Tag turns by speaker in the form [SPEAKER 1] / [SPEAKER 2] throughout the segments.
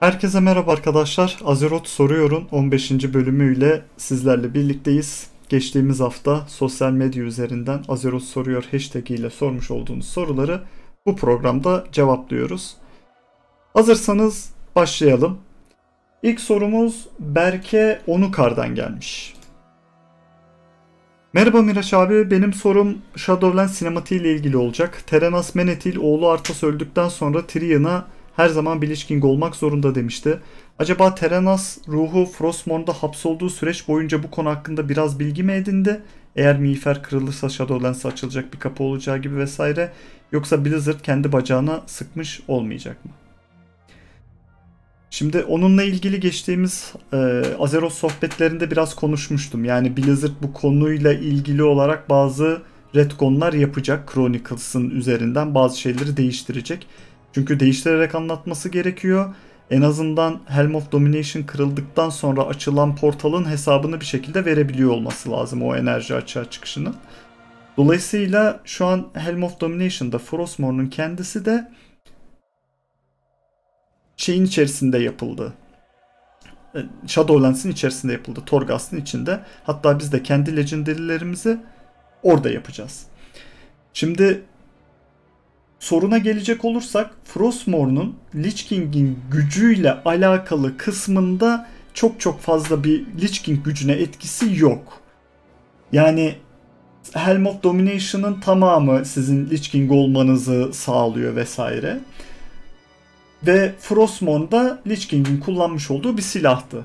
[SPEAKER 1] Herkese merhaba arkadaşlar. Azeroth Soruyor'un 15. bölümüyle sizlerle birlikteyiz. Geçtiğimiz hafta sosyal medya üzerinden Azeroth Soruyor hashtag ile sormuş olduğunuz soruları bu programda cevaplıyoruz. Hazırsanız başlayalım. İlk sorumuz Berke Onukar'dan gelmiş. Merhaba Miraç abi, benim sorum Shadowlands sinematiği ile ilgili olacak. Terenas Menethil oğlu Arthas öldükten sonra Tyrion'a her zaman Bleach King olmak zorunda demişti. Acaba Terenas ruhu Frostmourne'da hapsolduğu süreç boyunca bu konu hakkında biraz bilgi mi edindi? Eğer miğfer kırılırsa Shadowlands'a açılacak bir kapı olacağı gibi vesaire. Yoksa Blizzard kendi bacağına sıkmış olmayacak mı? Şimdi onunla ilgili geçtiğimiz e, Azeroth sohbetlerinde biraz konuşmuştum. Yani Blizzard bu konuyla ilgili olarak bazı retconlar yapacak. Chronicles'ın üzerinden bazı şeyleri değiştirecek. Çünkü değiştirerek anlatması gerekiyor. En azından Helm of Domination kırıldıktan sonra açılan portalın hesabını bir şekilde verebiliyor olması lazım o enerji açığa çıkışını. Dolayısıyla şu an Helm of Domination'da Frostmourne'un kendisi de şeyin içerisinde yapıldı. E, Shadowlands'in içerisinde yapıldı. Torghast'ın içinde. Hatta biz de kendi legendary'lerimizi orada yapacağız. Şimdi soruna gelecek olursak Frostmourne'un Lich King'in gücüyle alakalı kısmında çok çok fazla bir Lich King gücüne etkisi yok. Yani Helm of Domination'ın tamamı sizin Lich King olmanızı sağlıyor vesaire. Ve Frostmourne da Lich King'in kullanmış olduğu bir silahtı.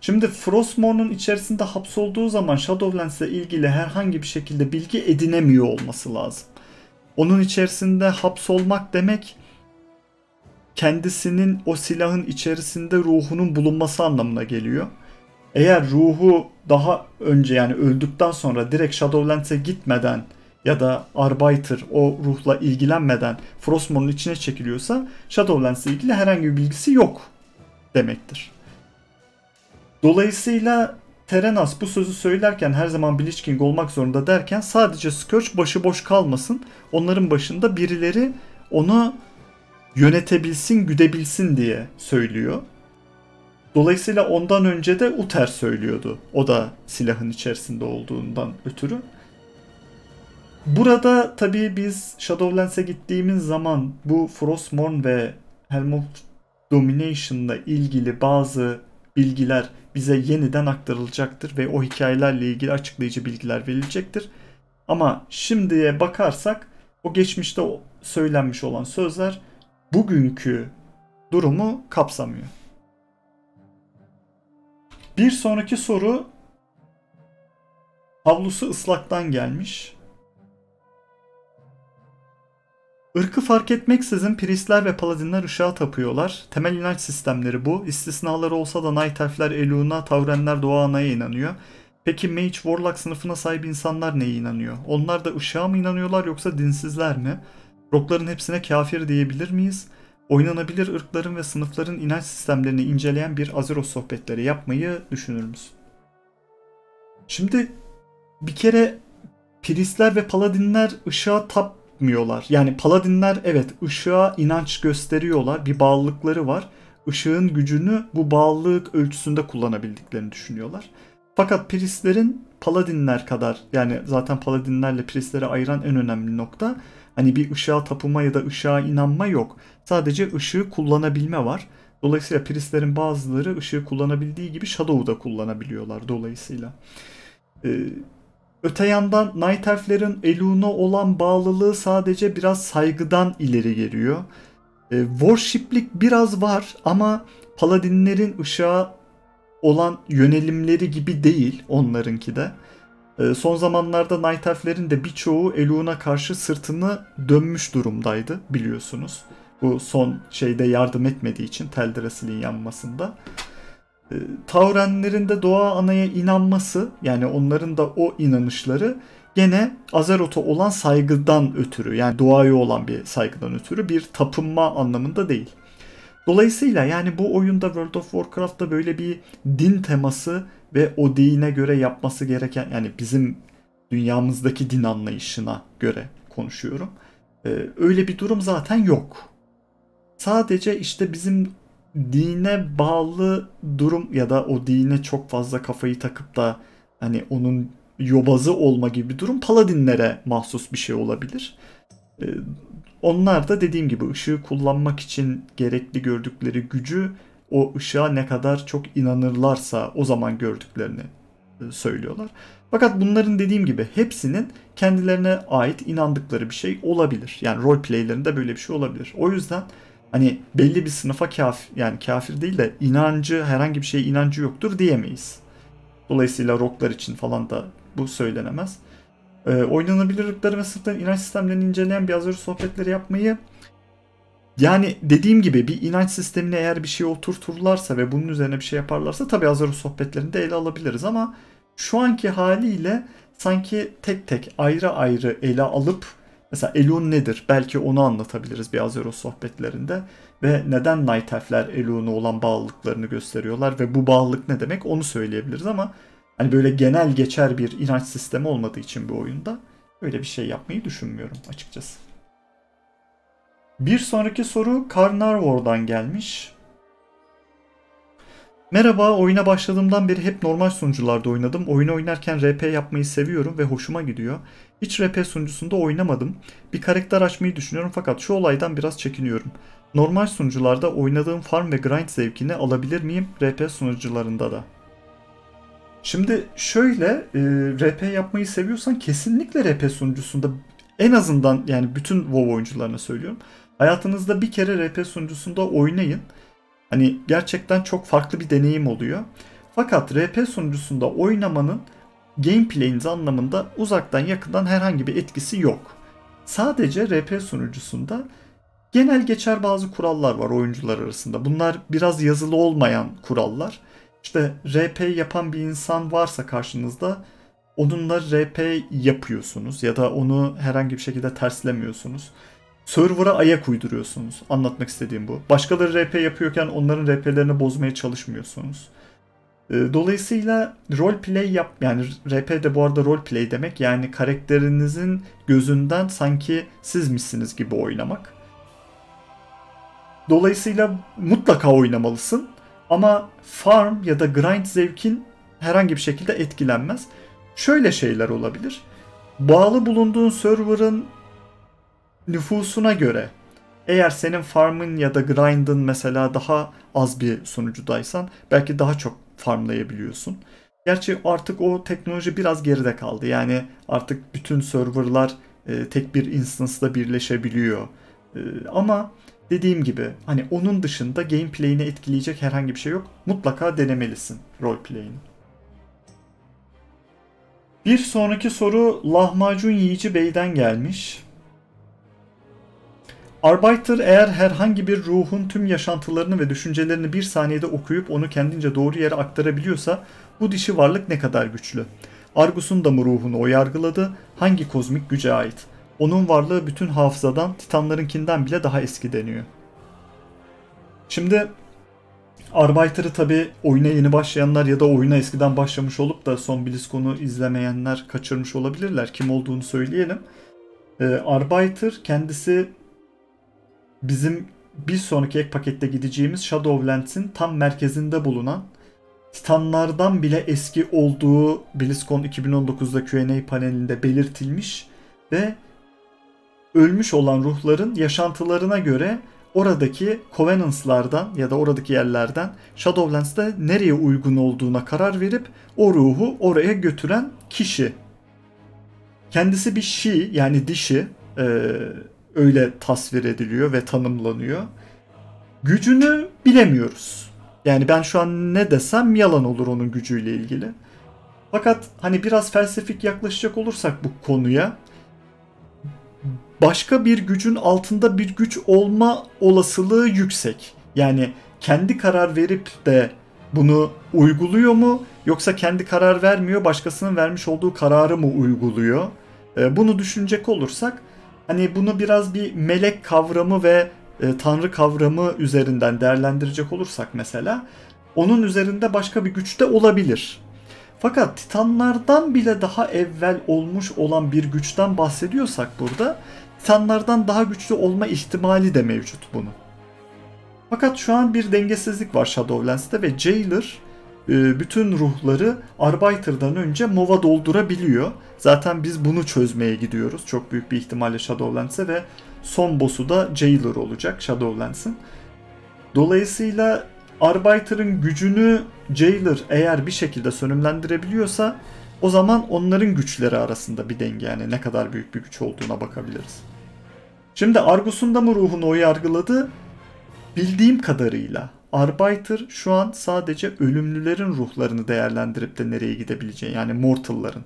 [SPEAKER 1] Şimdi Frostmourne'un içerisinde hapsolduğu zaman Shadowlands ile ilgili herhangi bir şekilde bilgi edinemiyor olması lazım. Onun içerisinde hapsolmak demek kendisinin o silahın içerisinde ruhunun bulunması anlamına geliyor. Eğer ruhu daha önce yani öldükten sonra direkt Shadowlands'e gitmeden ya da Arbiter o ruhla ilgilenmeden Frostmourne'un içine çekiliyorsa Shadowlands'le ilgili herhangi bir bilgisi yok demektir. Dolayısıyla Terenas bu sözü söylerken her zaman Bleach King olmak zorunda derken sadece Scourge başıboş kalmasın. Onların başında birileri onu yönetebilsin, güdebilsin diye söylüyor. Dolayısıyla ondan önce de Uther söylüyordu. O da silahın içerisinde olduğundan ötürü. Burada tabii biz Shadowlands'e gittiğimiz zaman bu Frostmourne ve Helm of Domination'la ilgili bazı bilgiler bize yeniden aktarılacaktır ve o hikayelerle ilgili açıklayıcı bilgiler verilecektir. Ama şimdiye bakarsak o geçmişte söylenmiş olan sözler bugünkü durumu kapsamıyor. Bir sonraki soru havlusu ıslaktan gelmiş. Irkı fark etmeksizin priestler ve paladinler ışığa tapıyorlar. Temel inanç sistemleri bu. İstisnaları olsa da Night Elf'ler, Eluna, Taurenler, Doğa Ana'ya inanıyor. Peki Mage, Warlock sınıfına sahip insanlar neye inanıyor? Onlar da ışığa mı inanıyorlar yoksa dinsizler mi? Rockların hepsine kafir diyebilir miyiz? Oynanabilir ırkların ve sınıfların inanç sistemlerini inceleyen bir Azeroth sohbetleri yapmayı düşünür müsün? Şimdi bir kere priestler ve paladinler ışığa tap yapmıyorlar. Yani paladinler evet ışığa inanç gösteriyorlar. Bir bağlılıkları var. Işığın gücünü bu bağlılık ölçüsünde kullanabildiklerini düşünüyorlar. Fakat priestlerin paladinler kadar yani zaten paladinlerle priestleri ayıran en önemli nokta hani bir ışığa tapınma ya da ışığa inanma yok. Sadece ışığı kullanabilme var. Dolayısıyla priestlerin bazıları ışığı kullanabildiği gibi Shadow'u da kullanabiliyorlar dolayısıyla. Ee, Öte yandan Night Elf'lerin Elun'a olan bağlılığı sadece biraz saygıdan ileri geliyor. E, worship'lik biraz var ama Paladinlerin ışığa olan yönelimleri gibi değil onlarınki de. E, son zamanlarda Night Elf'lerin de birçoğu Elun'a karşı sırtını dönmüş durumdaydı biliyorsunuz. Bu son şeyde yardım etmediği için Teldrassil'in yanmasında. E, Taurenlerin de doğa anaya inanması yani onların da o inanışları gene Azeroth'a olan saygıdan ötürü yani doğaya olan bir saygıdan ötürü bir tapınma anlamında değil. Dolayısıyla yani bu oyunda World of Warcraft'ta böyle bir din teması ve o dine göre yapması gereken yani bizim dünyamızdaki din anlayışına göre konuşuyorum. Ee, öyle bir durum zaten yok. Sadece işte bizim dine bağlı durum ya da o dine çok fazla kafayı takıp da hani onun yobazı olma gibi bir durum paladinlere mahsus bir şey olabilir. Ee, onlar da dediğim gibi ışığı kullanmak için gerekli gördükleri gücü o ışığa ne kadar çok inanırlarsa o zaman gördüklerini e, söylüyorlar. Fakat bunların dediğim gibi hepsinin kendilerine ait inandıkları bir şey olabilir. Yani role playlerinde böyle bir şey olabilir. O yüzden hani belli bir sınıfa kafir yani kafir değil de inancı herhangi bir şeye inancı yoktur diyemeyiz. Dolayısıyla rocklar için falan da bu söylenemez. E, oynanabilir ırkları ve sınıfların inanç sistemlerini inceleyen bir Azure sohbetleri yapmayı yani dediğim gibi bir inanç sistemine eğer bir şey oturturlarsa ve bunun üzerine bir şey yaparlarsa tabii Azure sohbetlerinde ele alabiliriz ama şu anki haliyle sanki tek tek ayrı ayrı ele alıp mesela Elun nedir? Belki onu anlatabiliriz bir Azeroth sohbetlerinde ve neden Night Elf'ler Elun'a olan bağlılıklarını gösteriyorlar ve bu bağlılık ne demek onu söyleyebiliriz ama hani böyle genel geçer bir inanç sistemi olmadığı için bu oyunda öyle bir şey yapmayı düşünmüyorum açıkçası. Bir sonraki soru Carnarvor'dan gelmiş. Merhaba, oyuna başladığımdan beri hep normal sunucularda oynadım. Oyunu oynarken RP yapmayı seviyorum ve hoşuma gidiyor. Hiç RP sunucusunda oynamadım. Bir karakter açmayı düşünüyorum fakat şu olaydan biraz çekiniyorum. Normal sunucularda oynadığım farm ve grind zevkini alabilir miyim RP sunucularında da? Şimdi şöyle e, RP yapmayı seviyorsan kesinlikle RP sunucusunda en azından yani bütün WoW oyuncularına söylüyorum. Hayatınızda bir kere RP sunucusunda oynayın. Hani gerçekten çok farklı bir deneyim oluyor. Fakat RP sunucusunda oynamanın gameplay'iniz anlamında uzaktan yakından herhangi bir etkisi yok. Sadece RP sunucusunda genel geçer bazı kurallar var oyuncular arasında. Bunlar biraz yazılı olmayan kurallar. İşte RP yapan bir insan varsa karşınızda onunla RP yapıyorsunuz ya da onu herhangi bir şekilde terslemiyorsunuz. Server'a ayak uyduruyorsunuz. Anlatmak istediğim bu. Başkaları RP yapıyorken onların RP'lerini bozmaya çalışmıyorsunuz. Ee, dolayısıyla role play yap yani RP de bu arada role play demek yani karakterinizin gözünden sanki sizmişsiniz gibi oynamak. Dolayısıyla mutlaka oynamalısın ama farm ya da grind zevkin herhangi bir şekilde etkilenmez. Şöyle şeyler olabilir. Bağlı bulunduğun server'ın nüfusuna göre eğer senin farmın ya da grind'ın mesela daha az bir sunucudaysan belki daha çok farmlayabiliyorsun. Gerçi artık o teknoloji biraz geride kaldı. Yani artık bütün serverlar e, tek bir instance'da birleşebiliyor. E, ama dediğim gibi hani onun dışında gameplay'ini etkileyecek herhangi bir şey yok. Mutlaka denemelisin roleplay'ini. Bir sonraki soru Lahmacun Yiyici Bey'den gelmiş. Arbiter eğer herhangi bir ruhun tüm yaşantılarını ve düşüncelerini bir saniyede okuyup onu kendince doğru yere aktarabiliyorsa bu dişi varlık ne kadar güçlü? Argus'un da mı ruhunu o yargıladı? Hangi kozmik güce ait? Onun varlığı bütün hafızadan, Titanlarınkinden bile daha eski deniyor. Şimdi Arbiter'ı tabi oyuna yeni başlayanlar ya da oyuna eskiden başlamış olup da son BlizzCon'u izlemeyenler kaçırmış olabilirler. Kim olduğunu söyleyelim. Ee, Arbiter kendisi bizim bir sonraki ek pakette gideceğimiz Shadowlands'in tam merkezinde bulunan Titanlardan bile eski olduğu BlizzCon 2019'da Q&A panelinde belirtilmiş ve ölmüş olan ruhların yaşantılarına göre oradaki Covenants'lardan ya da oradaki yerlerden Shadowlands'ta nereye uygun olduğuna karar verip o ruhu oraya götüren kişi. Kendisi bir she yani dişi. Ee, öyle tasvir ediliyor ve tanımlanıyor. Gücünü bilemiyoruz. Yani ben şu an ne desem yalan olur onun gücüyle ilgili. Fakat hani biraz felsefik yaklaşacak olursak bu konuya başka bir gücün altında bir güç olma olasılığı yüksek. Yani kendi karar verip de bunu uyguluyor mu yoksa kendi karar vermiyor başkasının vermiş olduğu kararı mı uyguluyor? Ee, bunu düşünecek olursak hani bunu biraz bir melek kavramı ve e, tanrı kavramı üzerinden değerlendirecek olursak mesela onun üzerinde başka bir güç de olabilir. Fakat Titanlardan bile daha evvel olmuş olan bir güçten bahsediyorsak burada Titanlardan daha güçlü olma ihtimali de mevcut bunun. Fakat şu an bir dengesizlik var Shadowlands'te ve Jailer bütün ruhları Arbiter'dan önce MOV'a doldurabiliyor. Zaten biz bunu çözmeye gidiyoruz. Çok büyük bir ihtimalle Shadowlands'e ve son boss'u da Jailer olacak Shadowlands'ın. Dolayısıyla Arbiter'ın gücünü Jailer eğer bir şekilde sönümlendirebiliyorsa o zaman onların güçleri arasında bir denge yani ne kadar büyük bir güç olduğuna bakabiliriz. Şimdi Argus'un da mı ruhunu o yargıladı? Bildiğim kadarıyla Arbiter şu an sadece ölümlülerin ruhlarını değerlendirip de nereye gidebileceği yani mortalların.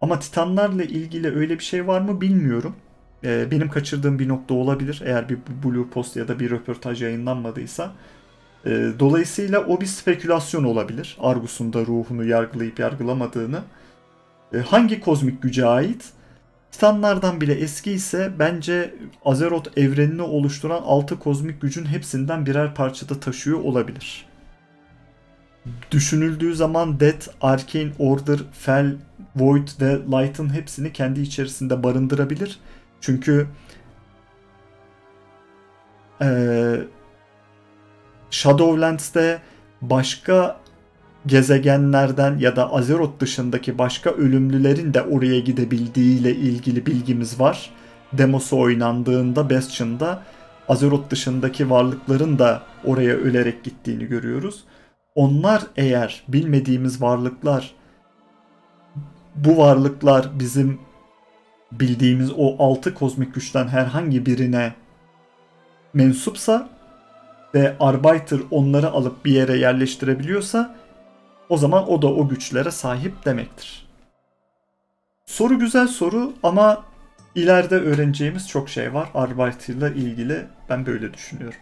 [SPEAKER 1] Ama titanlarla ilgili öyle bir şey var mı bilmiyorum. Ee, benim kaçırdığım bir nokta olabilir eğer bir Blue Post ya da bir röportaj yayınlanmadıysa. Ee, dolayısıyla o bir spekülasyon olabilir. Argus'un da ruhunu yargılayıp yargılamadığını. Ee, hangi kozmik güce ait? Titanlardan bile eski ise bence Azeroth evrenini oluşturan 6 kozmik gücün hepsinden birer parçada taşıyor olabilir. Düşünüldüğü zaman Death, Arcane, Order, Fel, Void ve Light'ın hepsini kendi içerisinde barındırabilir. Çünkü ee, Shadowlands'te başka gezegenlerden ya da Azeroth dışındaki başka ölümlülerin de oraya gidebildiğiyle ilgili bilgimiz var. Demosu oynandığında Bastion'da Azeroth dışındaki varlıkların da oraya ölerek gittiğini görüyoruz. Onlar eğer bilmediğimiz varlıklar bu varlıklar bizim bildiğimiz o altı kozmik güçten herhangi birine mensupsa ve Arbiter onları alıp bir yere yerleştirebiliyorsa o zaman o da o güçlere sahip demektir. Soru güzel soru ama ileride öğreneceğimiz çok şey var Arbiter ile ilgili ben böyle düşünüyorum.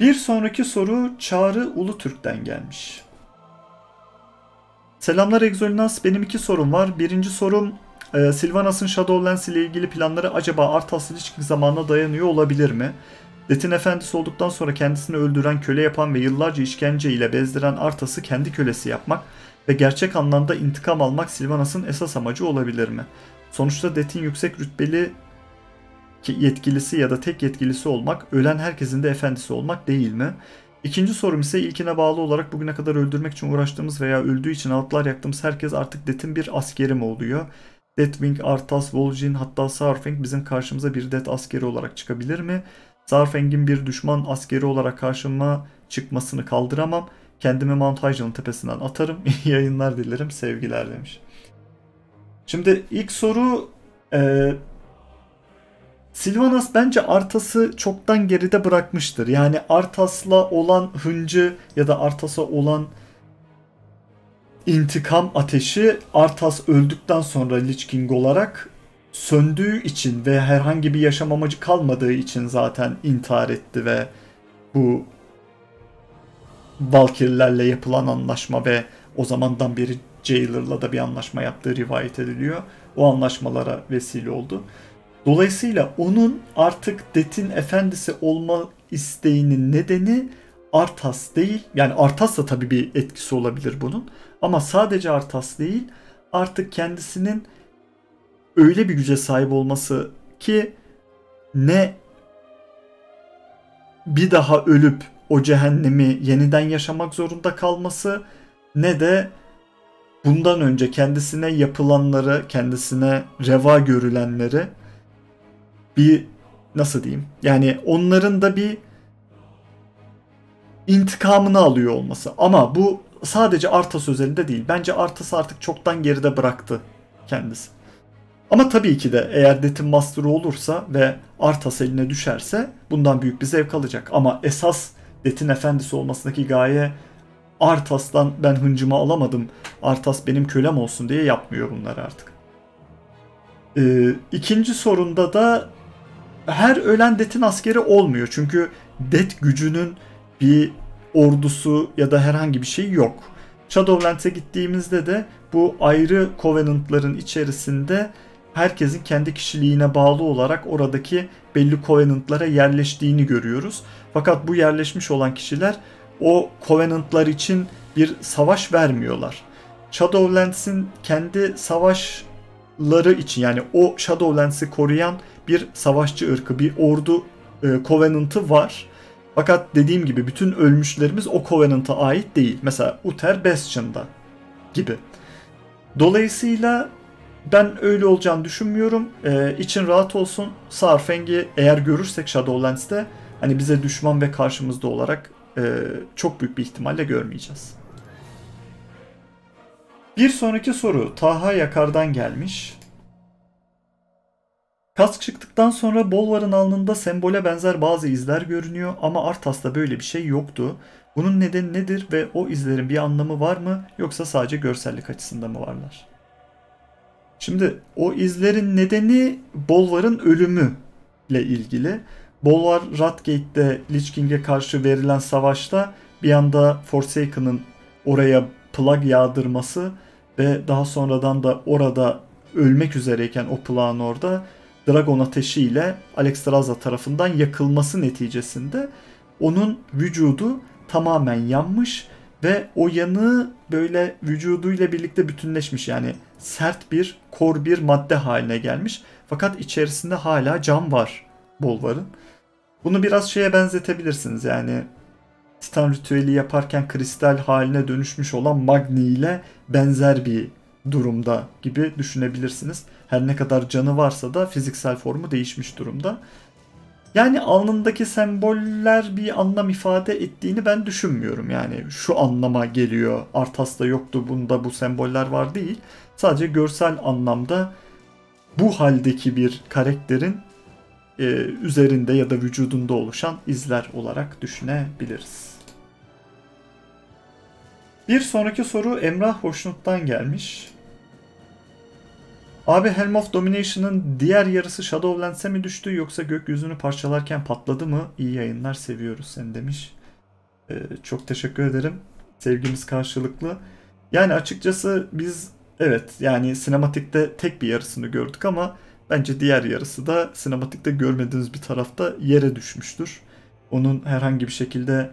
[SPEAKER 1] Bir sonraki soru Çağrı Ulutürk'ten gelmiş. Selamlar Exolinas. Benim iki sorum var. Birinci sorum e, Sylvanas'ın Shadowlands ile ilgili planları acaba Arthas ilişki zamanına dayanıyor olabilir mi? Detin efendisi olduktan sonra kendisini öldüren, köle yapan ve yıllarca işkence ile bezdiren Arthas'ı kendi kölesi yapmak ve gerçek anlamda intikam almak Sylvanas'ın esas amacı olabilir mi? Sonuçta Detin yüksek rütbeli yetkilisi ya da tek yetkilisi olmak, ölen herkesin de efendisi olmak değil mi? İkinci sorum ise ilkine bağlı olarak bugüne kadar öldürmek için uğraştığımız veya öldüğü için altlar yaktığımız herkes artık Death'in bir askeri mi oluyor? Deathwing, Arthas, Vol'jin hatta Saurfang bizim karşımıza bir Death askeri olarak çıkabilir mi? Saurfang'in bir düşman askeri olarak karşıma çıkmasını kaldıramam. Kendimi Mount Hyjal'ın tepesinden atarım. İyi yayınlar dilerim. Sevgiler demiş. Şimdi ilk soru e, Silvanas bence Artas'ı çoktan geride bırakmıştır. Yani Artas'la olan hıncı ya da Artas'a olan intikam ateşi Artas öldükten sonra Lich King olarak söndüğü için ve herhangi bir yaşam amacı kalmadığı için zaten intihar etti ve bu Valkyrie'lerle yapılan anlaşma ve o zamandan beri Jailer'la da bir anlaşma yaptığı rivayet ediliyor. O anlaşmalara vesile oldu. Dolayısıyla onun artık Det'in efendisi olma isteğinin nedeni Arthas değil. Yani Arthas da tabii bir etkisi olabilir bunun. Ama sadece Arthas değil. Artık kendisinin öyle bir güce sahip olması ki ne bir daha ölüp o cehennemi yeniden yaşamak zorunda kalması ne de bundan önce kendisine yapılanları, kendisine reva görülenleri bir nasıl diyeyim? Yani onların da bir intikamını alıyor olması. Ama bu sadece Arthas özelinde değil. Bence Arthas artık çoktan geride bıraktı kendisi. Ama tabii ki de eğer Death'in Master'ı olursa ve Arthas eline düşerse bundan büyük bir zevk alacak. Ama esas Death'in efendisi olmasındaki gaye Arthas'tan ben hıncımı alamadım. Arthas benim kölem olsun diye yapmıyor bunları artık. Ee, ikinci sorunda da her ölen Death'in askeri olmuyor. Çünkü Death gücünün bir ordusu ya da herhangi bir şey yok. Shadowlands'e gittiğimizde de bu ayrı Covenant'ların içerisinde herkesin kendi kişiliğine bağlı olarak oradaki belli Covenant'lara yerleştiğini görüyoruz. Fakat bu yerleşmiş olan kişiler o Covenant'lar için bir savaş vermiyorlar. Shadowlands'in kendi savaşları için yani o Shadowlands'i koruyan bir savaşçı ırkı, bir ordu e, Covenant'ı var. Fakat dediğim gibi bütün ölmüşlerimiz o Covenant'a ait değil. Mesela Uther Bastion'da gibi. Dolayısıyla ben öyle olacağını düşünmüyorum. Ee, için rahat olsun. Sarfeng'i eğer görürsek Shadowlands'te hani bize düşman ve karşımızda olarak e, çok büyük bir ihtimalle görmeyeceğiz. Bir sonraki soru Taha Yakar'dan gelmiş. Kask çıktıktan sonra Bolvar'ın alnında sembole benzer bazı izler görünüyor ama Artas'ta böyle bir şey yoktu. Bunun nedeni nedir ve o izlerin bir anlamı var mı yoksa sadece görsellik açısından mı varlar? Şimdi o izlerin nedeni Bolvar'ın ölümü ile ilgili. Bolvar Radgate'de Lich King'e karşı verilen savaşta bir anda Forsaken'ın oraya plug yağdırması ve daha sonradan da orada ölmek üzereyken o plağın orada Dragon ateşiyle Alexstrasza tarafından yakılması neticesinde onun vücudu tamamen yanmış ve o yanığı böyle vücuduyla birlikte bütünleşmiş yani sert bir kor bir madde haline gelmiş. Fakat içerisinde hala cam var Bolvar'ın. Bunu biraz şeye benzetebilirsiniz yani Titan ritüeli yaparken kristal haline dönüşmüş olan Magni ile benzer bir durumda gibi düşünebilirsiniz. Her ne kadar canı varsa da fiziksel formu değişmiş durumda. Yani alnındaki semboller bir anlam ifade ettiğini ben düşünmüyorum. Yani şu anlama geliyor. Artas'ta yoktu bunda bu semboller var değil. Sadece görsel anlamda bu haldeki bir karakterin e, üzerinde ya da vücudunda oluşan izler olarak düşünebiliriz. Bir sonraki soru Emrah Hoşnut'tan gelmiş. Abi Helm of Domination'ın diğer yarısı Shadowlands'e mi düştü yoksa gökyüzünü parçalarken patladı mı? İyi yayınlar seviyoruz sen demiş. Ee, çok teşekkür ederim. Sevgimiz karşılıklı. Yani açıkçası biz evet yani sinematikte tek bir yarısını gördük ama bence diğer yarısı da sinematikte görmediğiniz bir tarafta yere düşmüştür. Onun herhangi bir şekilde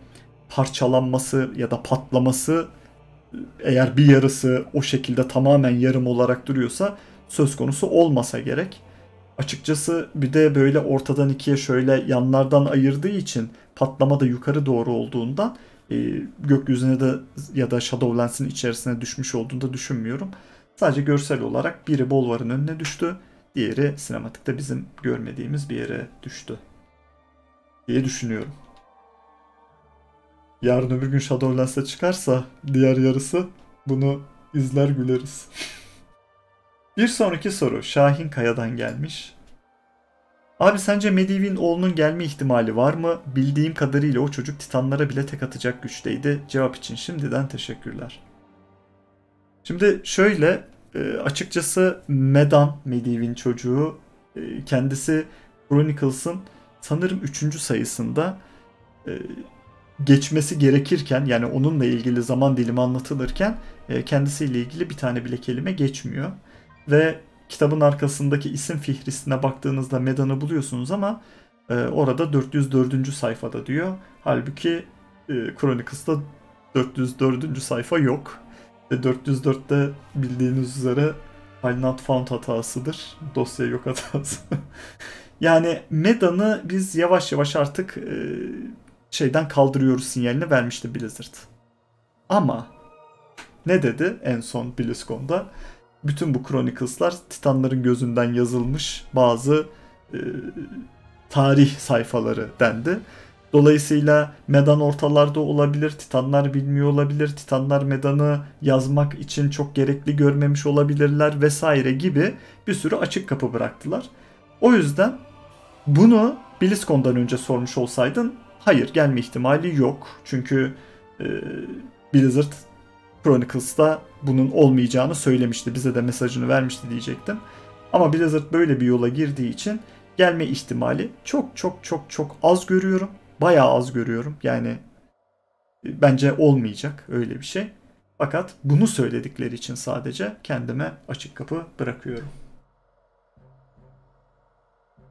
[SPEAKER 1] parçalanması ya da patlaması eğer bir yarısı o şekilde tamamen yarım olarak duruyorsa söz konusu olmasa gerek. Açıkçası bir de böyle ortadan ikiye şöyle yanlardan ayırdığı için patlama da yukarı doğru olduğundan e, gökyüzüne de ya da Shadowlands'in içerisine düşmüş olduğunu da düşünmüyorum. Sadece görsel olarak biri Bolvar'ın önüne düştü, diğeri sinematikte bizim görmediğimiz bir yere düştü diye düşünüyorum. Yarın öbür gün Shadowlands'e çıkarsa diğer yarısı bunu izler güleriz. Bir sonraki soru Şahin Kaya'dan gelmiş. Abi sence Medivh'in oğlunun gelme ihtimali var mı? Bildiğim kadarıyla o çocuk Titanlara bile tek atacak güçteydi. Cevap için şimdiden teşekkürler. Şimdi şöyle e, açıkçası Medan Medivh'in çocuğu e, kendisi Chronicles'ın sanırım 3. sayısında e, geçmesi gerekirken yani onunla ilgili zaman dilimi anlatılırken kendisiyle ilgili bir tane bile kelime geçmiyor ve kitabın arkasındaki isim fihristine baktığınızda Medan'ı buluyorsunuz ama e, orada 404. sayfada diyor. Halbuki e, Chronicles'ta 404. sayfa yok. Ve 404'te bildiğiniz üzere File not found hatasıdır. Dosya yok hatası. yani Medan'ı biz yavaş yavaş artık e, şeyden kaldırıyoruz sinyalini vermişti Blizzard. Ama ne dedi en son BlizzCon'da? Bütün bu Chronicles'lar Titanların gözünden yazılmış bazı e, tarih sayfaları dendi. Dolayısıyla Medan ortalarda olabilir, Titanlar bilmiyor olabilir, Titanlar Medan'ı yazmak için çok gerekli görmemiş olabilirler vesaire gibi bir sürü açık kapı bıraktılar. O yüzden bunu BlizzCon'dan önce sormuş olsaydın hayır gelme ihtimali yok. Çünkü e, Blizzard Chronicles'ta bunun olmayacağını söylemişti. Bize de mesajını vermişti diyecektim. Ama Blizzard böyle bir yola girdiği için gelme ihtimali çok çok çok çok az görüyorum. Bayağı az görüyorum. Yani e, bence olmayacak öyle bir şey. Fakat bunu söyledikleri için sadece kendime açık kapı bırakıyorum.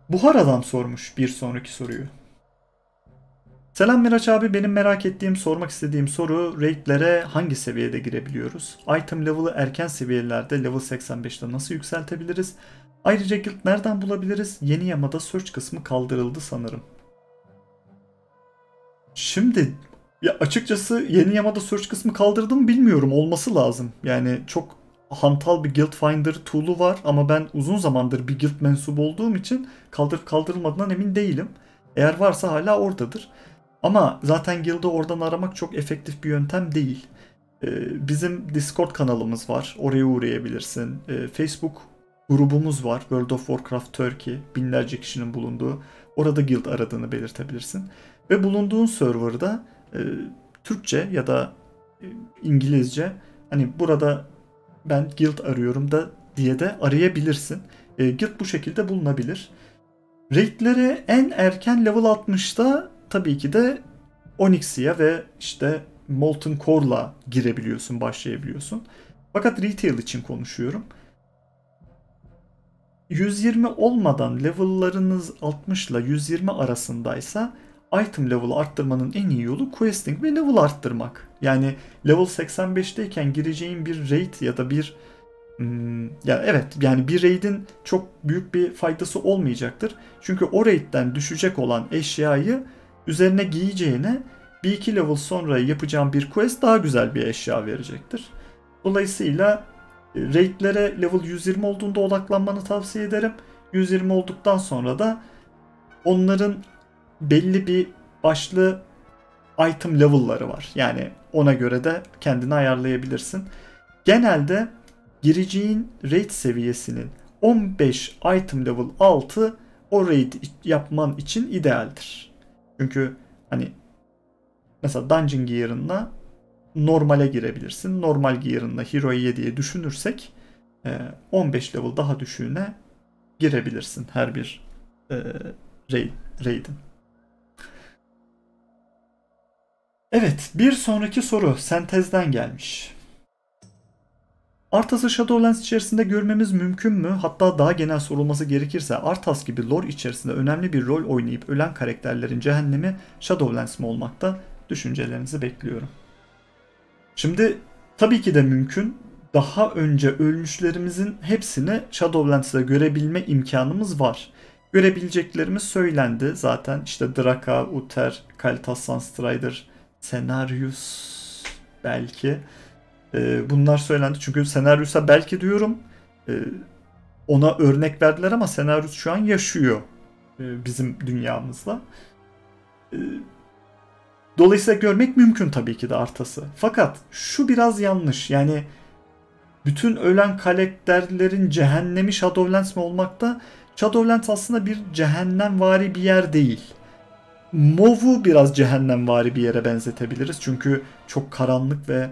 [SPEAKER 1] Buhar adam sormuş bir sonraki soruyu. Selam Miraç abi benim merak ettiğim sormak istediğim soru raidlere hangi seviyede girebiliyoruz? Item level'ı erken seviyelerde level 85'te nasıl yükseltebiliriz? Ayrıca guild nereden bulabiliriz? Yeni yamada search kısmı kaldırıldı sanırım. Şimdi ya açıkçası yeni Yamada search kısmı kaldırdım bilmiyorum olması lazım. Yani çok hantal bir Guild Finder tool'u var ama ben uzun zamandır bir guild mensubu olduğum için kaldırıp kaldırılmadığından emin değilim. Eğer varsa hala oradadır. Ama zaten guild'ı oradan aramak çok efektif bir yöntem değil. Ee, bizim Discord kanalımız var. Oraya uğrayabilirsin. Ee, Facebook grubumuz var. World of Warcraft Turkey. Binlerce kişinin bulunduğu. Orada guild aradığını belirtebilirsin. Ve bulunduğun serverda e, Türkçe ya da e, İngilizce hani burada ben guild arıyorum da diye de arayabilirsin. E, guild bu şekilde bulunabilir. Raid'lere en erken level 60'da tabii ki de Onyxia ve işte Molten Core'la girebiliyorsun, başlayabiliyorsun. Fakat retail için konuşuyorum. 120 olmadan level'larınız 60 ile 120 arasındaysa item level arttırmanın en iyi yolu questing ve level arttırmak. Yani level 85'teyken gireceğin bir raid ya da bir hmm, ya evet yani bir raid'in çok büyük bir faydası olmayacaktır. Çünkü o raid'den düşecek olan eşyayı üzerine giyeceğine bir iki level sonra yapacağım bir quest daha güzel bir eşya verecektir. Dolayısıyla e, raidlere level 120 olduğunda odaklanmanı tavsiye ederim. 120 olduktan sonra da onların belli bir başlı item level'ları var. Yani ona göre de kendini ayarlayabilirsin. Genelde gireceğin raid seviyesinin 15 item level altı o raid yapman için idealdir. Çünkü hani mesela Dungeon Gear'ınla normale girebilirsin. Normal Gear'ınla Hero'ya 7'ye düşünürsek 15 e, level daha düşüğüne girebilirsin her bir e, raid, raid'in. Evet, bir sonraki soru sentezden gelmiş. Arthas'ı Shadowlands içerisinde görmemiz mümkün mü? Hatta daha genel sorulması gerekirse Arthas gibi lore içerisinde önemli bir rol oynayıp ölen karakterlerin cehennemi Shadowlands mı olmakta? Düşüncelerinizi bekliyorum. Şimdi tabii ki de mümkün. Daha önce ölmüşlerimizin hepsini Shadowlands'da görebilme imkanımız var. Görebileceklerimiz söylendi zaten. İşte Draka, Uther, Kalitas Sunstrider, Senaryus belki. Ee, bunlar söylendi. Çünkü Senaryus'a belki diyorum e, ona örnek verdiler ama Senaryus şu an yaşıyor e, bizim dünyamızda. E, dolayısıyla görmek mümkün tabii ki de Artas'ı. Fakat şu biraz yanlış. Yani bütün ölen karakterlerin cehennemi Shadowlands mi olmakta? Shadowlands aslında bir cehennemvari bir yer değil. Mov'u biraz cehennemvari bir yere benzetebiliriz. Çünkü çok karanlık ve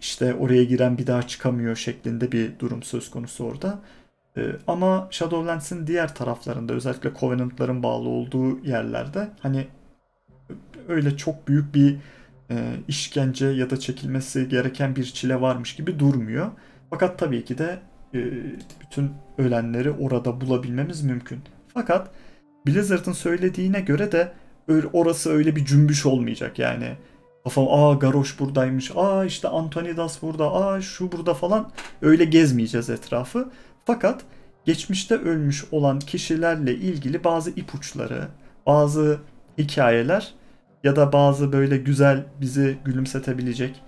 [SPEAKER 1] işte oraya giren bir daha çıkamıyor şeklinde bir durum söz konusu orada. Ee, ama Shadowlands'in diğer taraflarında özellikle Covenant'ların bağlı olduğu yerlerde hani öyle çok büyük bir e, işkence ya da çekilmesi gereken bir çile varmış gibi durmuyor. Fakat tabii ki de e, bütün ölenleri orada bulabilmemiz mümkün. Fakat Blizzard'ın söylediğine göre de orası öyle bir cümbüş olmayacak yani. Kafam aa Garoş buradaymış, aa işte Antonidas burada, aa şu burada falan öyle gezmeyeceğiz etrafı. Fakat geçmişte ölmüş olan kişilerle ilgili bazı ipuçları, bazı hikayeler ya da bazı böyle güzel bizi gülümsetebilecek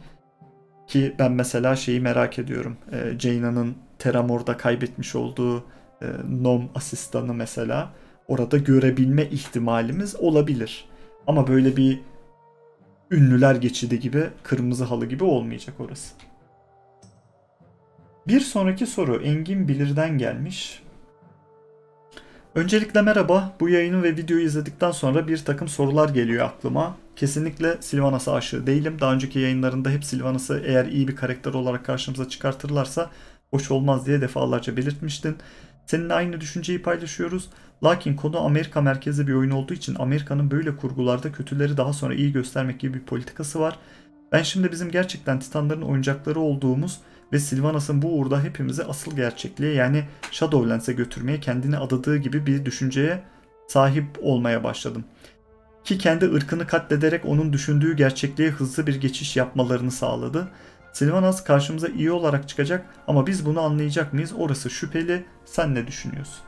[SPEAKER 1] ki ben mesela şeyi merak ediyorum. E, Teramor'da kaybetmiş olduğu e, Nom asistanı mesela orada görebilme ihtimalimiz olabilir. Ama böyle bir ünlüler geçidi gibi, kırmızı halı gibi olmayacak orası. Bir sonraki soru Engin Bilir'den gelmiş. Öncelikle merhaba. Bu yayını ve videoyu izledikten sonra bir takım sorular geliyor aklıma. Kesinlikle Sylvanas'a aşığı değilim. Daha önceki yayınlarında hep Sylvanas'ı eğer iyi bir karakter olarak karşımıza çıkartırlarsa hoş olmaz diye defalarca belirtmiştin. Seninle aynı düşünceyi paylaşıyoruz. Lakin konu Amerika merkezli bir oyun olduğu için Amerika'nın böyle kurgularda kötüleri daha sonra iyi göstermek gibi bir politikası var. Ben şimdi bizim gerçekten Titanların oyuncakları olduğumuz ve Sylvanas'ın bu uğurda hepimizi asıl gerçekliğe yani Shadowlands'e götürmeye kendini adadığı gibi bir düşünceye sahip olmaya başladım. Ki kendi ırkını katlederek onun düşündüğü gerçekliğe hızlı bir geçiş yapmalarını sağladı. Sylvanas karşımıza iyi olarak çıkacak ama biz bunu anlayacak mıyız? Orası şüpheli. Sen ne düşünüyorsun?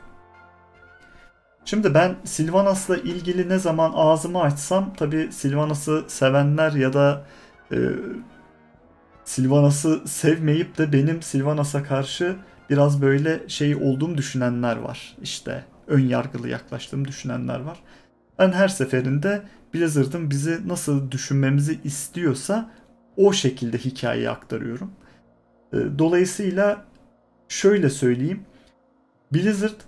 [SPEAKER 1] Şimdi ben Sylvanas'la ilgili ne zaman ağzımı açsam tabi Sylvanas'ı sevenler ya da e, Sylvanas'ı sevmeyip de benim Sylvanas'a karşı biraz böyle şey olduğum düşünenler var. İşte ön yargılı yaklaştığım düşünenler var. Ben her seferinde Blizzard'ın bizi nasıl düşünmemizi istiyorsa o şekilde hikayeyi aktarıyorum. E, dolayısıyla şöyle söyleyeyim. Blizzard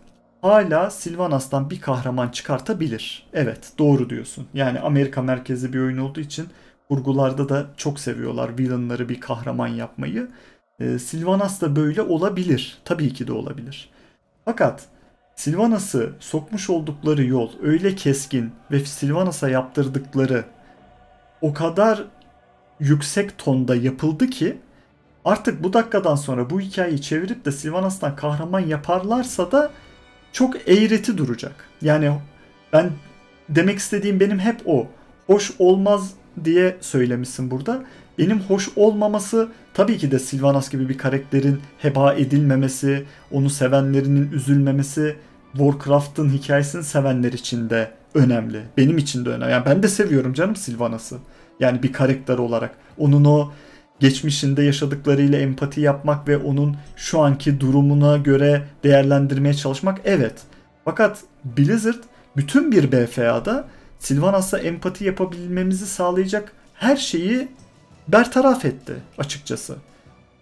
[SPEAKER 1] hala Sylvanas'tan bir kahraman çıkartabilir. Evet doğru diyorsun. Yani Amerika merkezli bir oyun olduğu için kurgularda da çok seviyorlar villainları bir kahraman yapmayı. Ee, Sylvanas da böyle olabilir. Tabii ki de olabilir. Fakat Sylvanas'ı sokmuş oldukları yol öyle keskin ve Sylvanas'a yaptırdıkları o kadar yüksek tonda yapıldı ki artık bu dakikadan sonra bu hikayeyi çevirip de Sylvanas'tan kahraman yaparlarsa da çok eğreti duracak. Yani ben demek istediğim benim hep o. Hoş olmaz diye söylemişsin burada. Benim hoş olmaması tabii ki de Sylvanas gibi bir karakterin heba edilmemesi, onu sevenlerinin üzülmemesi, Warcraft'ın hikayesini sevenler için de önemli. Benim için de önemli. Yani ben de seviyorum canım Sylvanas'ı. Yani bir karakter olarak. Onun o geçmişinde yaşadıklarıyla empati yapmak ve onun şu anki durumuna göre değerlendirmeye çalışmak evet. Fakat Blizzard bütün bir BFA'da Sylvanas'la empati yapabilmemizi sağlayacak her şeyi bertaraf etti açıkçası.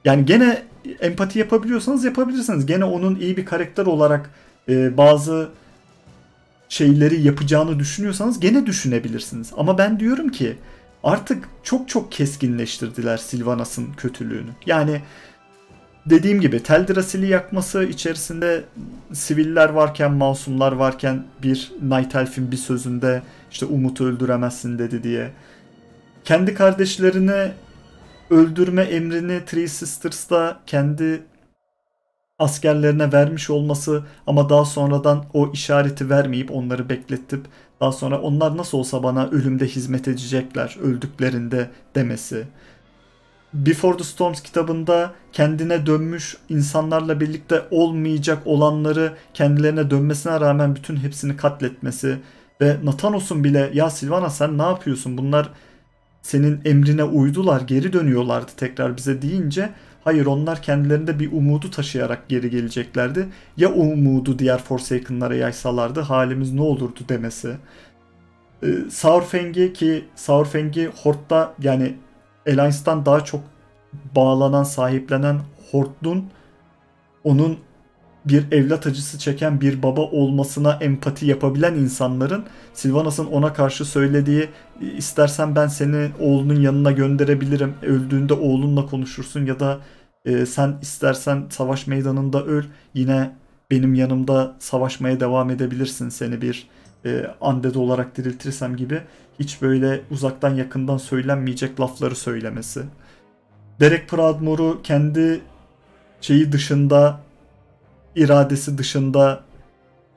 [SPEAKER 1] Yani gene empati yapabiliyorsanız yapabilirsiniz. Gene onun iyi bir karakter olarak e, bazı şeyleri yapacağını düşünüyorsanız gene düşünebilirsiniz. Ama ben diyorum ki artık çok çok keskinleştirdiler Sylvanas'ın kötülüğünü. Yani dediğim gibi Teldrassil'i yakması içerisinde siviller varken, masumlar varken bir Night Elf'in bir sözünde işte Umut'u öldüremezsin dedi diye. Kendi kardeşlerini öldürme emrini Three Sisters'ta kendi askerlerine vermiş olması ama daha sonradan o işareti vermeyip onları bekletip daha sonra onlar nasıl olsa bana ölümde hizmet edecekler öldüklerinde demesi. Before the Storms kitabında kendine dönmüş insanlarla birlikte olmayacak olanları kendilerine dönmesine rağmen bütün hepsini katletmesi ve Nathanos'un bile ya Silvana sen ne yapıyorsun bunlar senin emrine uydular geri dönüyorlardı tekrar bize deyince hayır onlar kendilerinde bir umudu taşıyarak geri geleceklerdi. Ya o umudu diğer Forsaken'lara yaysalardı halimiz ne olurdu demesi. Ee, Saurfang'i ki Saurfang'i Hort'ta yani Alliance'dan daha çok bağlanan, sahiplenen Hort'un onun bir evlat acısı çeken bir baba olmasına empati yapabilen insanların Sylvanas'ın ona karşı söylediği istersen ben seni oğlunun yanına gönderebilirim. Öldüğünde oğlunla konuşursun ya da e, sen istersen savaş meydanında öl yine benim yanımda savaşmaya devam edebilirsin seni bir e, undead olarak diriltirsem gibi hiç böyle uzaktan yakından söylenmeyecek lafları söylemesi. Derek Proudmoore'u kendi şeyi dışında iradesi dışında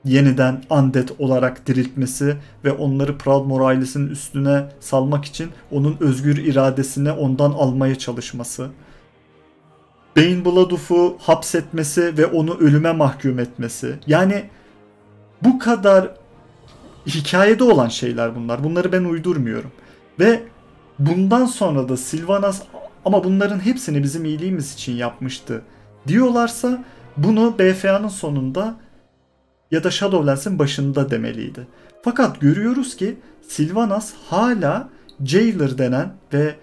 [SPEAKER 1] yeniden undead olarak diriltmesi ve onları Proudmoore ailesinin üstüne salmak için onun özgür iradesini ondan almaya çalışması. Bane Bloodhoof'u hapsetmesi ve onu ölüme mahkum etmesi. Yani bu kadar hikayede olan şeyler bunlar. Bunları ben uydurmuyorum. Ve bundan sonra da Sylvanas ama bunların hepsini bizim iyiliğimiz için yapmıştı diyorlarsa bunu BFA'nın sonunda ya da Shadowlands'in başında demeliydi. Fakat görüyoruz ki Sylvanas hala Jailer denen ve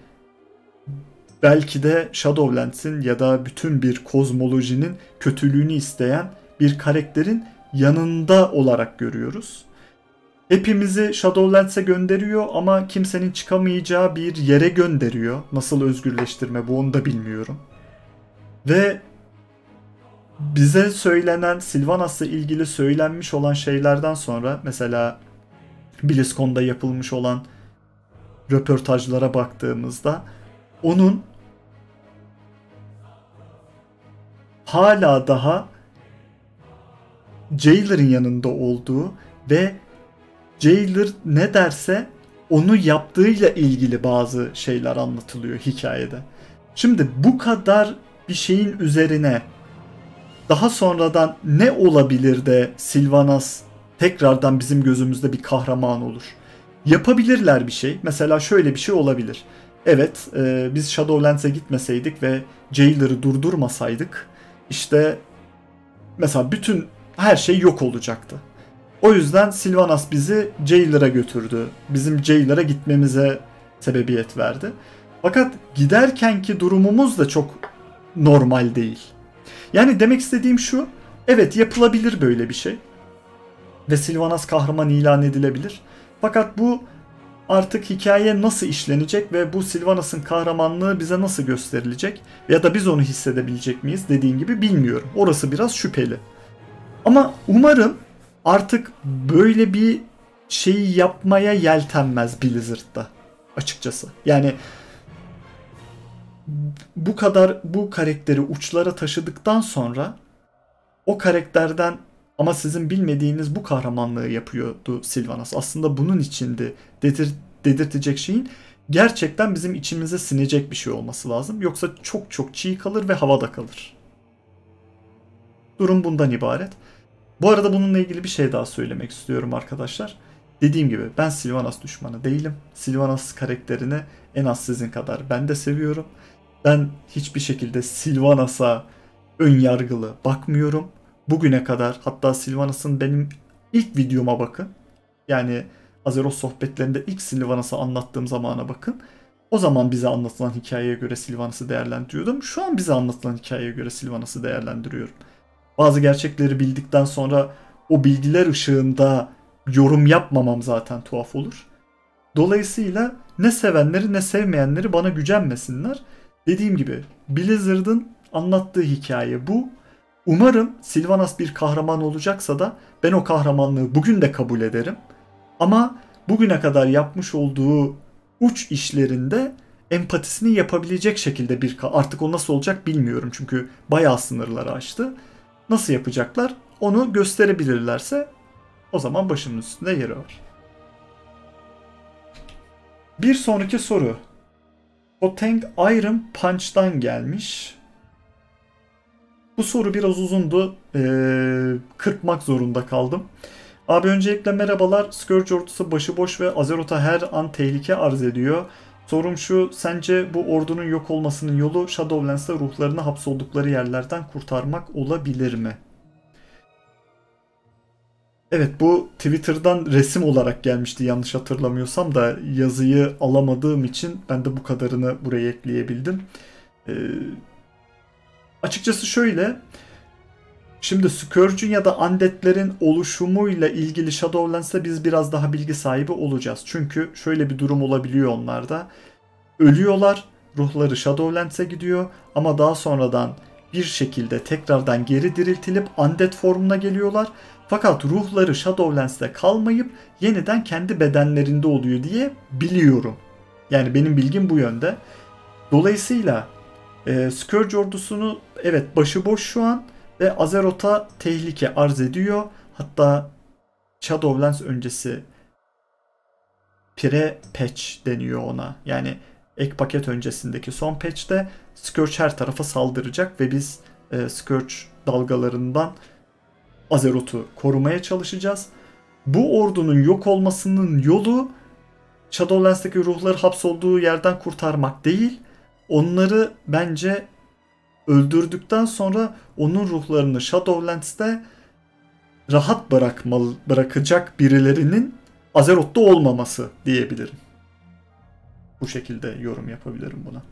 [SPEAKER 1] belki de Shadowlands'in ya da bütün bir kozmolojinin kötülüğünü isteyen bir karakterin yanında olarak görüyoruz. Hepimizi Shadowlands'e gönderiyor ama kimsenin çıkamayacağı bir yere gönderiyor. Nasıl özgürleştirme bu onu da bilmiyorum. Ve bize söylenen Sylvanas'la ilgili söylenmiş olan şeylerden sonra mesela BlizzCon'da yapılmış olan röportajlara baktığımızda onun hala daha Jailer'ın yanında olduğu ve Jailer ne derse onu yaptığıyla ilgili bazı şeyler anlatılıyor hikayede. Şimdi bu kadar bir şeyin üzerine daha sonradan ne olabilir de Sylvanas tekrardan bizim gözümüzde bir kahraman olur. Yapabilirler bir şey. Mesela şöyle bir şey olabilir. Evet e, biz Shadowlands'e gitmeseydik ve Jailer'ı durdurmasaydık işte mesela bütün her şey yok olacaktı. O yüzden Sylvanas bizi Jailer'a götürdü. Bizim Jailer'a gitmemize sebebiyet verdi. Fakat giderkenki durumumuz da çok normal değil. Yani demek istediğim şu. Evet yapılabilir böyle bir şey. Ve Sylvanas kahraman ilan edilebilir. Fakat bu artık hikaye nasıl işlenecek ve bu Sylvanas'ın kahramanlığı bize nasıl gösterilecek ya da biz onu hissedebilecek miyiz dediğin gibi bilmiyorum. Orası biraz şüpheli. Ama umarım artık böyle bir şeyi yapmaya yeltenmez Blizzard'da açıkçası. Yani bu kadar bu karakteri uçlara taşıdıktan sonra o karakterden ama sizin bilmediğiniz bu kahramanlığı yapıyordu Sylvanas. Aslında bunun içindi dedir, dedirtecek şeyin gerçekten bizim içimize sinecek bir şey olması lazım. Yoksa çok çok çiğ kalır ve havada kalır. Durum bundan ibaret. Bu arada bununla ilgili bir şey daha söylemek istiyorum arkadaşlar. Dediğim gibi ben Sylvanas düşmanı değilim. Sylvanas karakterini en az sizin kadar ben de seviyorum. Ben hiçbir şekilde Sylvanas'a ön yargılı bakmıyorum. Bugüne kadar hatta Sylvanas'ın benim ilk videoma bakın. Yani Azeroth sohbetlerinde ilk Sylvanas'ı anlattığım zamana bakın. O zaman bize anlatılan hikayeye göre Sylvanas'ı değerlendiriyordum. Şu an bize anlatılan hikayeye göre Sylvanas'ı değerlendiriyorum. Bazı gerçekleri bildikten sonra o bilgiler ışığında yorum yapmamam zaten tuhaf olur. Dolayısıyla ne sevenleri ne sevmeyenleri bana gücenmesinler. Dediğim gibi Blizzard'ın anlattığı hikaye bu. Umarım Sylvanas bir kahraman olacaksa da ben o kahramanlığı bugün de kabul ederim. Ama bugüne kadar yapmış olduğu uç işlerinde empatisini yapabilecek şekilde bir artık o nasıl olacak bilmiyorum çünkü bayağı sınırları aştı. Nasıl yapacaklar? Onu gösterebilirlerse o zaman başımın üstünde yeri var. Bir sonraki soru. Poteng Iron Punch'tan gelmiş. Bu soru biraz uzundu. Ee, kırpmak zorunda kaldım. Abi öncelikle merhabalar. Scourge ordusu başıboş ve Azeroth'a her an tehlike arz ediyor. Sorum şu, sence bu ordunun yok olmasının yolu Shadowlands'ta ruhlarını hapsoldukları yerlerden kurtarmak olabilir mi? Evet bu Twitter'dan resim olarak gelmişti yanlış hatırlamıyorsam da yazıyı alamadığım için ben de bu kadarını buraya ekleyebildim. Ee, açıkçası şöyle Şimdi Scourge'ün ya da Undead'lerin oluşumuyla ilgili Shadowlands'ta biz biraz daha bilgi sahibi olacağız. Çünkü şöyle bir durum olabiliyor onlarda. Ölüyorlar, ruhları Shadowlands'e gidiyor ama daha sonradan bir şekilde tekrardan geri diriltilip Undead formuna geliyorlar. Fakat ruhları Shadowlands'te kalmayıp yeniden kendi bedenlerinde oluyor diye biliyorum. Yani benim bilgim bu yönde. Dolayısıyla e, Scourge ordusunu evet başıboş şu an ve Azeroth'a tehlike arz ediyor. Hatta Shadowlands öncesi pre patch deniyor ona. Yani ek paket öncesindeki son patch'te Scourge her tarafa saldıracak ve biz e, Scourge dalgalarından Azeroth'u korumaya çalışacağız. Bu ordunun yok olmasının yolu Shadowlands'taki ruhları hapsolduğu yerden kurtarmak değil. Onları bence öldürdükten sonra onun ruhlarını Shadowlands'te rahat bırakmalı, bırakacak birilerinin Azeroth'ta olmaması diyebilirim. Bu şekilde yorum yapabilirim buna.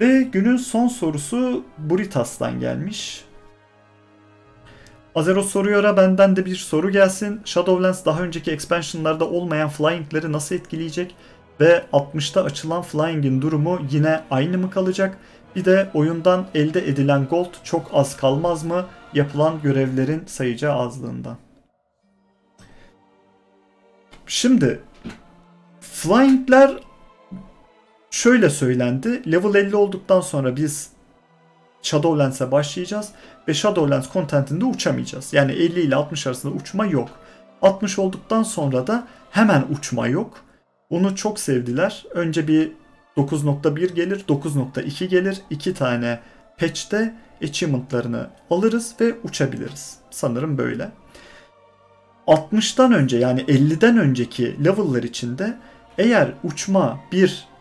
[SPEAKER 1] Ve günün son sorusu Buritas'tan gelmiş. Azeroth soruyor'a benden de bir soru gelsin. Shadowlands daha önceki expansionlarda olmayan flying'leri nasıl etkileyecek? Ve 60'ta açılan flying'in durumu yine aynı mı kalacak? Bir de oyundan elde edilen gold çok az kalmaz mı? Yapılan görevlerin sayıca azlığından. Şimdi flying'ler şöyle söylendi. Level 50 olduktan sonra biz Shadowlands'e başlayacağız ve Shadowlands contentinde uçamayacağız. Yani 50 ile 60 arasında uçma yok. 60 olduktan sonra da hemen uçma yok. Bunu çok sevdiler. Önce bir 9.1 gelir, 9.2 gelir. 2 tane patch'te achievement'larını alırız ve uçabiliriz. Sanırım böyle. 60'tan önce yani 50'den önceki level'lar içinde eğer uçma bir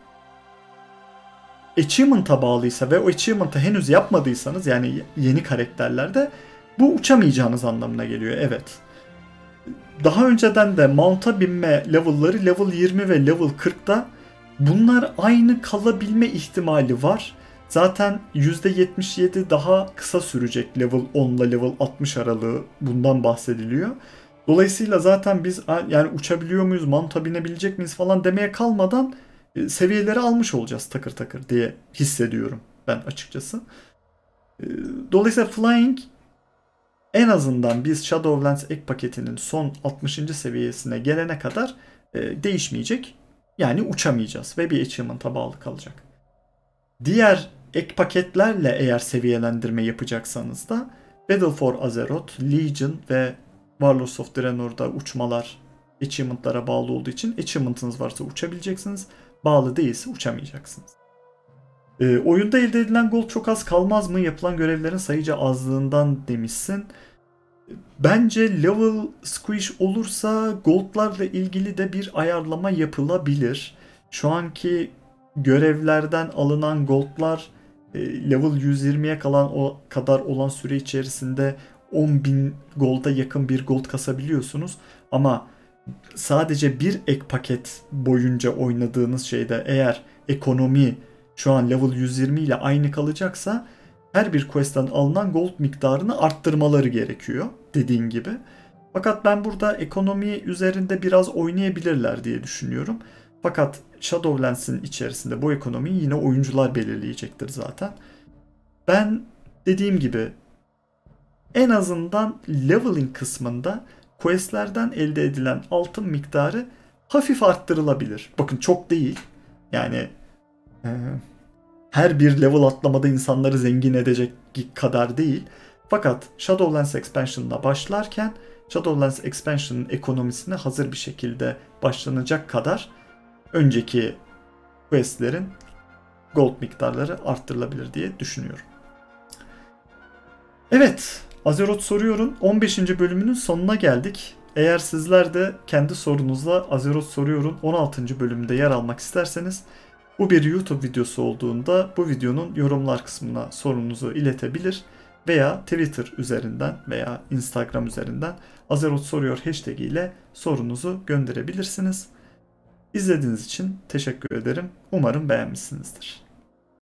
[SPEAKER 1] achievement'a bağlıysa ve o achievement'ı henüz yapmadıysanız yani yeni karakterlerde bu uçamayacağınız anlamına geliyor. Evet. Daha önceden de mount'a binme level'ları level 20 ve level 40'da bunlar aynı kalabilme ihtimali var. Zaten %77 daha kısa sürecek level 10 ile level 60 aralığı bundan bahsediliyor. Dolayısıyla zaten biz yani uçabiliyor muyuz, manta binebilecek miyiz falan demeye kalmadan seviyeleri almış olacağız takır takır diye hissediyorum ben açıkçası. E, dolayısıyla Flying en azından biz Shadowlands ek paketinin son 60. seviyesine gelene kadar e, değişmeyecek. Yani uçamayacağız ve bir achievement'a bağlı kalacak. Diğer ek paketlerle eğer seviyelendirme yapacaksanız da Battle for Azeroth, Legion ve Warlords of Draenor'da uçmalar achievement'lara bağlı olduğu için achievement'ınız varsa uçabileceksiniz. Bağlı değilse uçamayacaksınız. E, oyunda elde edilen gold çok az kalmaz mı? Yapılan görevlerin sayıca azlığından demişsin. Bence level squish olursa goldlarla ilgili de bir ayarlama yapılabilir. Şu anki görevlerden alınan goldlar e, level 120'ye kalan o kadar olan süre içerisinde 10.000 golda yakın bir gold kasabiliyorsunuz. Ama sadece bir ek paket boyunca oynadığınız şeyde eğer ekonomi şu an level 120 ile aynı kalacaksa her bir quest'ten alınan gold miktarını arttırmaları gerekiyor dediğin gibi. Fakat ben burada ekonomi üzerinde biraz oynayabilirler diye düşünüyorum. Fakat Shadowlands'in içerisinde bu ekonomiyi yine oyuncular belirleyecektir zaten. Ben dediğim gibi en azından leveling kısmında questlerden elde edilen altın miktarı hafif arttırılabilir. Bakın çok değil. Yani e, her bir level atlamada insanları zengin edecek kadar değil. Fakat Shadowlands Expansion'da başlarken Shadowlands Expansion'ın ekonomisine hazır bir şekilde başlanacak kadar önceki questlerin gold miktarları arttırılabilir diye düşünüyorum. Evet, Azeroth Soruyor'un 15. bölümünün sonuna geldik. Eğer sizler de kendi sorunuzla Azeroth Soruyor'un 16. bölümünde yer almak isterseniz bu bir YouTube videosu olduğunda bu videonun yorumlar kısmına sorunuzu iletebilir veya Twitter üzerinden veya Instagram üzerinden Azeroth Soruyor hashtag ile sorunuzu gönderebilirsiniz. İzlediğiniz için teşekkür ederim. Umarım beğenmişsinizdir.